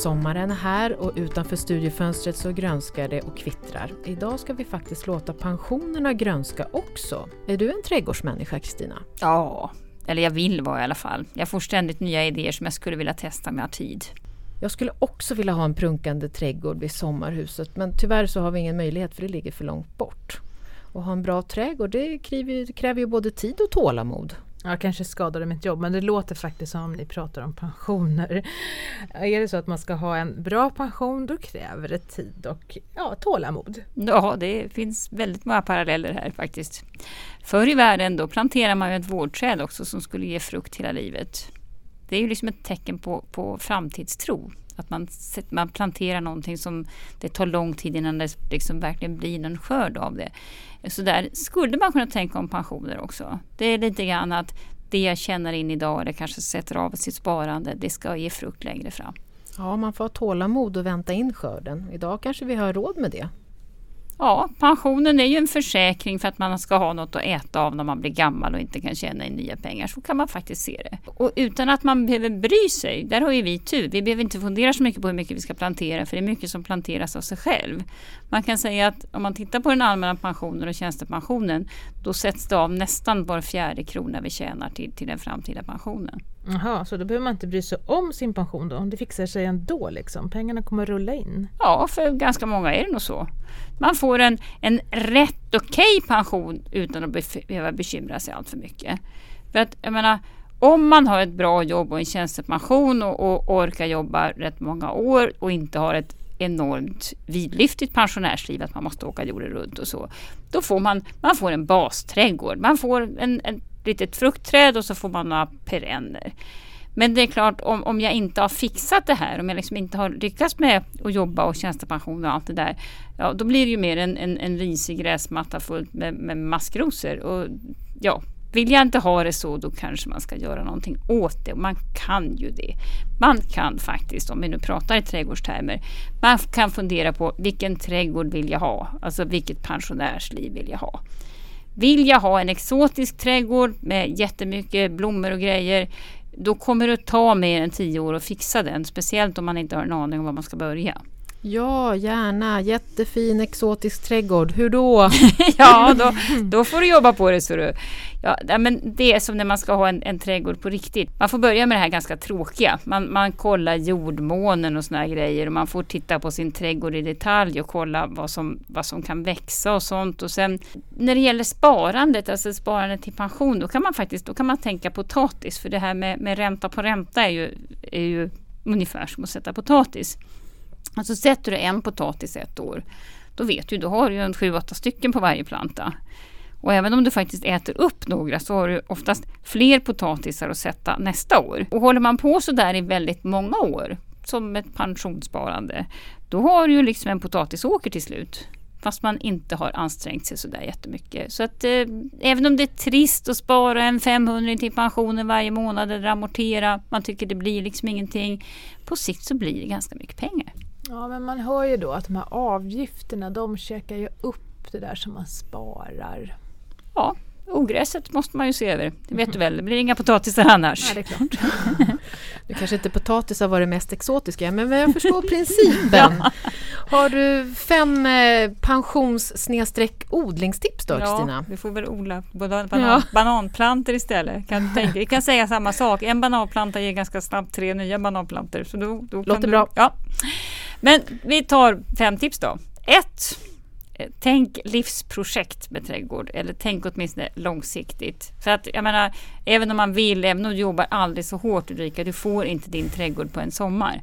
Sommaren är här och utanför studiefönstret så grönskar det och kvittrar. Idag ska vi faktiskt låta pensionerna grönska också. Är du en trädgårdsmänniska Kristina? Ja, eller jag vill vara i alla fall. Jag får ständigt nya idéer som jag skulle vilja testa har tid. Jag skulle också vilja ha en prunkande trädgård vid sommarhuset men tyvärr så har vi ingen möjlighet för det ligger för långt bort. Och ha en bra trädgård det kräver, kräver ju både tid och tålamod. Jag kanske skadade mitt jobb men det låter faktiskt som om ni pratar om pensioner. Är det så att man ska ha en bra pension då kräver det tid och ja, tålamod. Ja, det finns väldigt många paralleller här faktiskt. Förr i världen då planterade man ju ett vårdträd också som skulle ge frukt hela livet. Det är ju liksom ett tecken på, på framtidstro. Att man, man planterar någonting som det tar lång tid innan det liksom verkligen blir någon skörd av det. Så där skulle man kunna tänka om pensioner också. Det är lite grann att det jag tjänar in idag eller kanske sätter av sitt sparande, det ska ge frukt längre fram. Ja, man får ha tålamod och vänta in skörden. Idag kanske vi har råd med det. Ja, pensionen är ju en försäkring för att man ska ha något att äta av när man blir gammal och inte kan tjäna in nya pengar. Så kan man faktiskt se det. Och utan att man behöver bry sig, där har ju vi tur. Vi behöver inte fundera så mycket på hur mycket vi ska plantera för det är mycket som planteras av sig själv. Man kan säga att om man tittar på den allmänna pensionen och tjänstepensionen då sätts det av nästan var fjärde krona vi tjänar till, till den framtida pensionen. Jaha, så då behöver man inte bry sig om sin pension då? Det fixar sig ändå liksom? Pengarna kommer att rulla in? Ja, för ganska många är det nog så. Man får en, en rätt okej okay pension utan att behöva bekymra sig allt för mycket. För att jag menar, om man har ett bra jobb och en tjänstepension och, och orkar jobba rätt många år och inte har ett enormt vidlyftigt pensionärsliv att man måste åka jorden runt och så. Då får man, man får en basträdgård. Man får en, en litet fruktträd och så får man några perenner. Men det är klart om, om jag inte har fixat det här, om jag liksom inte har lyckats med att jobba och tjänstepension och allt det där. Ja, då blir det ju mer en, en, en risig gräsmatta fullt med, med maskrosor. Och ja, vill jag inte ha det så då kanske man ska göra någonting åt det. Man kan ju det. Man kan faktiskt, om vi nu pratar i trädgårdstermer, man kan fundera på vilken trädgård vill jag ha? Alltså vilket pensionärsliv vill jag ha? Vill jag ha en exotisk trädgård med jättemycket blommor och grejer då kommer det att ta mer än tio år att fixa den. Speciellt om man inte har en aning om var man ska börja. Ja, gärna. Jättefin exotisk trädgård. Hur då? ja, då, då får du jobba på det. Så du. Ja, men det är som när man ska ha en, en trädgård på riktigt. Man får börja med det här ganska tråkiga. Man, man kollar jordmånen och såna grejer. Och man får titta på sin trädgård i detalj och kolla vad som, vad som kan växa och sånt. Och sen när det gäller sparandet, alltså sparandet till pension, då kan man faktiskt då kan man tänka potatis. För det här med, med ränta på ränta är ju, är ju ungefär som att sätta potatis. Alltså sätter du en potatis ett år, då vet du, då har du en sju, åtta stycken på varje planta. Och även om du faktiskt äter upp några så har du oftast fler potatisar att sätta nästa år. Och håller man på så där i väldigt många år, som ett pensionssparande, då har du ju liksom en potatisåker till slut. Fast man inte har ansträngt sig sådär jättemycket. Så att eh, även om det är trist att spara en 500 till pensionen varje månad eller amortera, man tycker det blir liksom ingenting. På sikt så blir det ganska mycket pengar. Ja, men man hör ju då att de här avgifterna, de käkar ju upp det där som man sparar. Ja, ogräset måste man ju se över. Det vet du väl, det blir inga potatisar annars. Nej, det är klart. nu kanske inte potatisar var det mest exotiska, men jag förstår principen. ja. Har du fem eh, pensions odlingstips då, Kristina? Ja, vi får väl odla banan, ja. bananplantor istället. Kan tänka, vi kan säga samma sak. En bananplanta ger ganska snabbt tre nya bananplantor. Så då, då Låter du, bra. Ja. Men vi tar fem tips då. Ett, Tänk livsprojekt med trädgård eller tänk åtminstone långsiktigt. För att jag menar, även om man vill, även om du jobbar aldrig så hårt Ulrika, du får inte din trädgård på en sommar.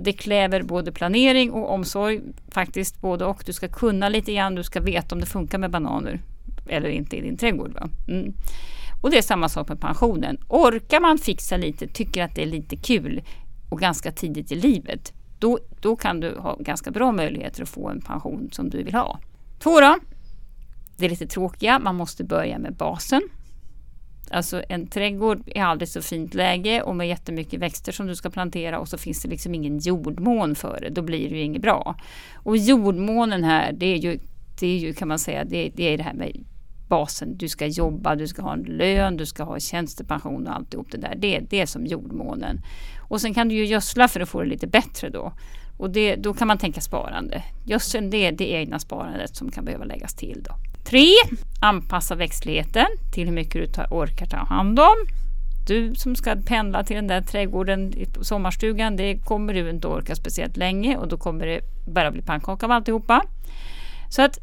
Det kräver både planering och omsorg, faktiskt både och. Du ska kunna lite grann, du ska veta om det funkar med bananer eller inte i din trädgård. Mm. Och det är samma sak med pensionen. Orkar man fixa lite, tycker att det är lite kul och ganska tidigt i livet, då, då kan du ha ganska bra möjligheter att få en pension som du vill ha. Två då. Det är lite tråkiga, man måste börja med basen. Alltså en trädgård är aldrig så fint läge och med jättemycket växter som du ska plantera och så finns det liksom ingen jordmån för det. Då blir det ju inget bra. Och jordmånen här, det är ju, det är ju kan man säga, det, det är det här med basen. Du ska jobba, du ska ha en lön, du ska ha tjänstepension och alltihop det där. Det, det är som jordmånen. Och sen kan du ju gödsla för att få det lite bättre då. Och det, då kan man tänka sparande. Gödseln det är det egna sparandet som kan behöva läggas till. Då. 3. Anpassa växtligheten till hur mycket du tar, orkar ta hand om. Du som ska pendla till den där trädgården i sommarstugan, det kommer du inte orka speciellt länge och då kommer det bara bli pannkaka av alltihopa. Så att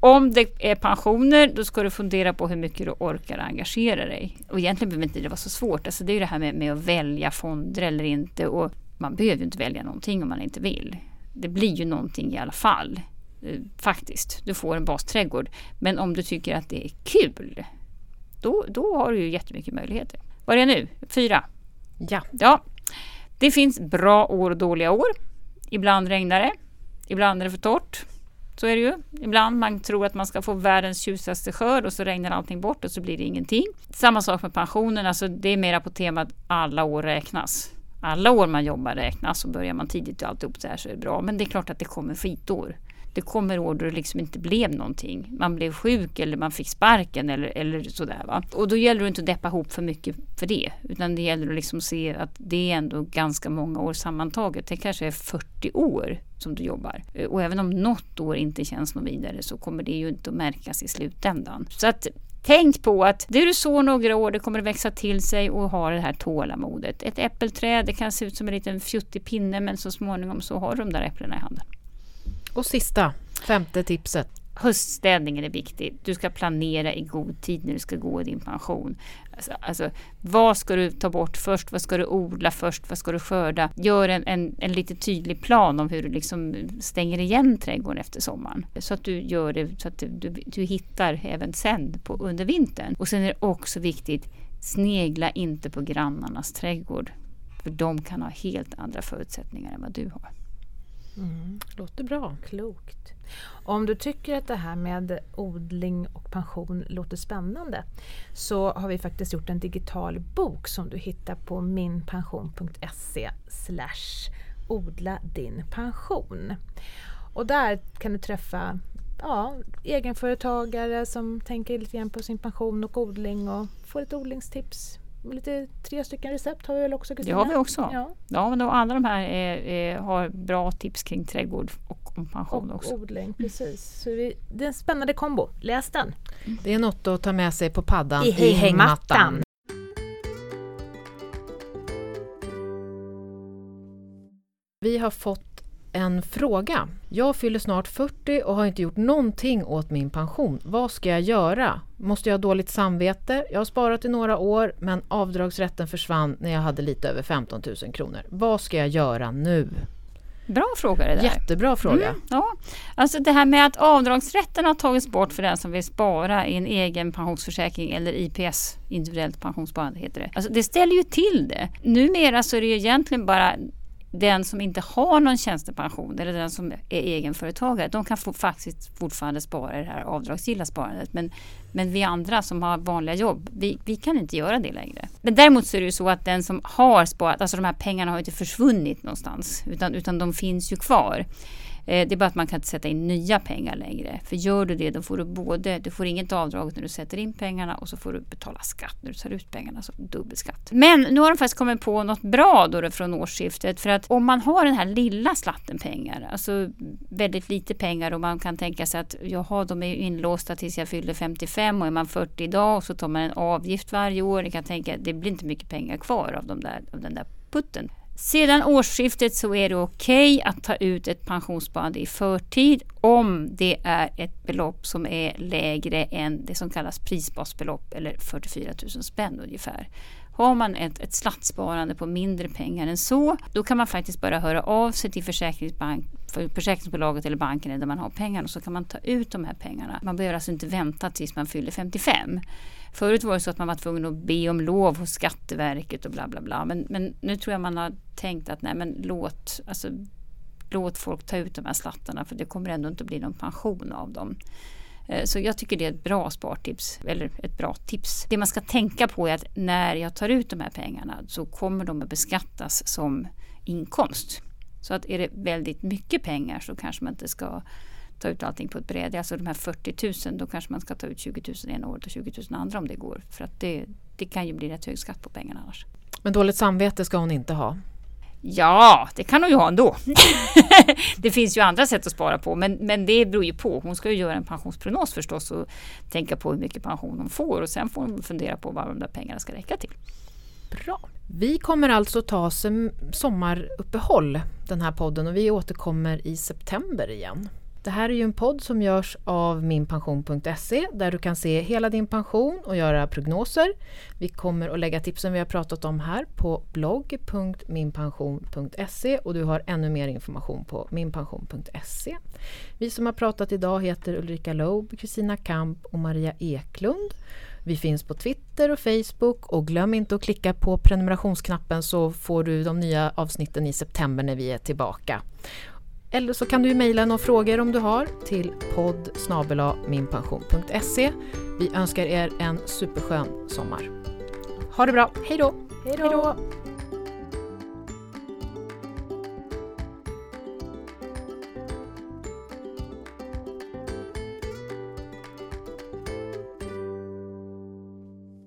om det är pensioner, då ska du fundera på hur mycket du orkar engagera dig. Och egentligen behöver inte det vara så svårt. Alltså det är ju det här med, med att välja fonder eller inte. Och man behöver ju inte välja någonting om man inte vill. Det blir ju någonting i alla fall. Eh, faktiskt. Du får en basträdgård. Men om du tycker att det är kul, då, då har du ju jättemycket möjligheter. Vad är det nu? Fyra? Ja. Ja. Det finns bra år och dåliga år. Ibland regnar det. Ibland är det för torrt. Så är det ju. Ibland man tror att man ska få världens tjusigaste skörd och så regnar allting bort och så blir det ingenting. Samma sak med pensionen. Alltså det är mera på temat alla år räknas. Alla år man jobbar räknas och börjar man tidigt och alltihop så här så är det bra. Men det är klart att det kommer skitår. Det kommer år då det liksom inte blev någonting. Man blev sjuk eller man fick sparken eller, eller sådär. Va? Och då gäller det inte att deppa ihop för mycket för det. Utan det gäller att liksom se att det är ändå ganska många år sammantaget. Det kanske är 40 år som du jobbar. Eh, och även om något år inte känns något vidare så kommer det ju inte att märkas i slutändan. Så att Tänk på att det du sår några år, det kommer att växa till sig och ha det här tålamodet. Ett äppelträd, det kan se ut som en liten fjuttig pinne men så småningom så har du de där äpplena i handen. Och sista, femte tipset. Höststädningen är viktig. Du ska planera i god tid när du ska gå i din pension. Alltså, alltså, vad ska du ta bort först? Vad ska du odla först? Vad ska du skörda? Gör en, en, en lite tydlig plan om hur du liksom stänger igen trädgården efter sommaren. Så att du gör det så att du, du, du hittar även sen på, under vintern. Och sen är det också viktigt, snegla inte på grannarnas trädgård. För de kan ha helt andra förutsättningar än vad du har. Mm. Låter bra. Klokt. Om du tycker att det här med odling och pension låter spännande så har vi faktiskt gjort en digital bok som du hittar på minpension.se odla din pension. Och där kan du träffa ja, egenföretagare som tänker lite grann på sin pension och odling och få lite odlingstips lite, tre stycken recept har vi väl också Kristina? Det har vi också. Ja, ja men då, alla de här är, är, har bra tips kring trädgård och om pension och också. odling, precis. Så vi, det är en spännande kombo. Läs den! Det är något att ta med sig på paddan i, i hängmattan. Vi har fått en fråga. Jag fyller snart 40 och har inte gjort någonting åt min pension. Vad ska jag göra? Måste jag ha dåligt samvete? Jag har sparat i några år men avdragsrätten försvann när jag hade lite över 15 000 kronor. Vad ska jag göra nu? Bra fråga det där. Jättebra fråga. Mm, ja. Alltså det här med att avdragsrätten har tagits bort för den som vill spara i en egen pensionsförsäkring eller IPS, individuellt pensionssparande heter det. Alltså det ställer ju till det. Numera så är det ju egentligen bara den som inte har någon tjänstepension eller den som är egenföretagare, de kan få, faktiskt fortfarande spara i det här avdragsgilla sparandet. Men, men vi andra som har vanliga jobb, vi, vi kan inte göra det längre. Men däremot så är det ju så att den som har sparat, alltså de här pengarna har inte försvunnit någonstans, utan, utan de finns ju kvar. Eh, det är bara att man kan inte sätta in nya pengar längre. För gör du det då får du både, du får inget avdrag när du sätter in pengarna och så får du betala skatt när du tar ut pengarna, alltså så dubbelskatt. Men nu har de faktiskt kommit på något bra då från årsskiftet. För att om man har den här lilla slatten pengar, alltså väldigt lite pengar och man kan tänka sig att jaha, de är inlåsta tills jag fyller 55 och är man 40 idag och så tar man en avgift varje år. Jag kan tänka att det blir inte mycket pengar kvar av, de där, av den där putten. Sedan årsskiftet så är det okej okay att ta ut ett pensionssparande i förtid om det är ett belopp som är lägre än det som kallas prisbasbelopp eller 44 000 spänn ungefär. Har man ett, ett slattsparande på mindre pengar än så, då kan man faktiskt bara höra av sig till försäkringsbank, för försäkringsbolaget eller banken där man har pengarna och så kan man ta ut de här pengarna. Man behöver alltså inte vänta tills man fyller 55. Förut var det så att man var tvungen att be om lov hos Skatteverket och bla bla bla. Men, men nu tror jag man har tänkt att nej men låt, alltså, låt folk ta ut de här slattarna för det kommer ändå inte bli någon pension av dem. Eh, så jag tycker det är ett bra spartips, eller ett bra tips. Det man ska tänka på är att när jag tar ut de här pengarna så kommer de att beskattas som inkomst. Så att är det väldigt mycket pengar så kanske man inte ska ta ut allting på ett bräde. Alltså de här 40 000, då kanske man ska ta ut 20 000 ena året och 20 000 andra om det går. För att det, det kan ju bli rätt hög skatt på pengarna annars. Men dåligt samvete ska hon inte ha. Ja, det kan hon ju ha ändå. det finns ju andra sätt att spara på men, men det beror ju på. Hon ska ju göra en pensionsprognos förstås och tänka på hur mycket pension hon får och sen får hon fundera på vad de där pengarna ska räcka till. Bra. Vi kommer alltså ta sommaruppehåll den här podden och vi återkommer i september igen. Det här är ju en podd som görs av minpension.se där du kan se hela din pension och göra prognoser. Vi kommer att lägga tipsen vi har pratat om här på blogg.minpension.se och du har ännu mer information på minpension.se. Vi som har pratat idag heter Ulrika Loeb, Kristina Kamp och Maria Eklund. Vi finns på Twitter och Facebook och glöm inte att klicka på prenumerationsknappen så får du de nya avsnitten i september när vi är tillbaka. Eller så kan du mejla några frågor om du har till podd minpension.se. Vi önskar er en superskön sommar. Ha det bra, hej då! Hej då!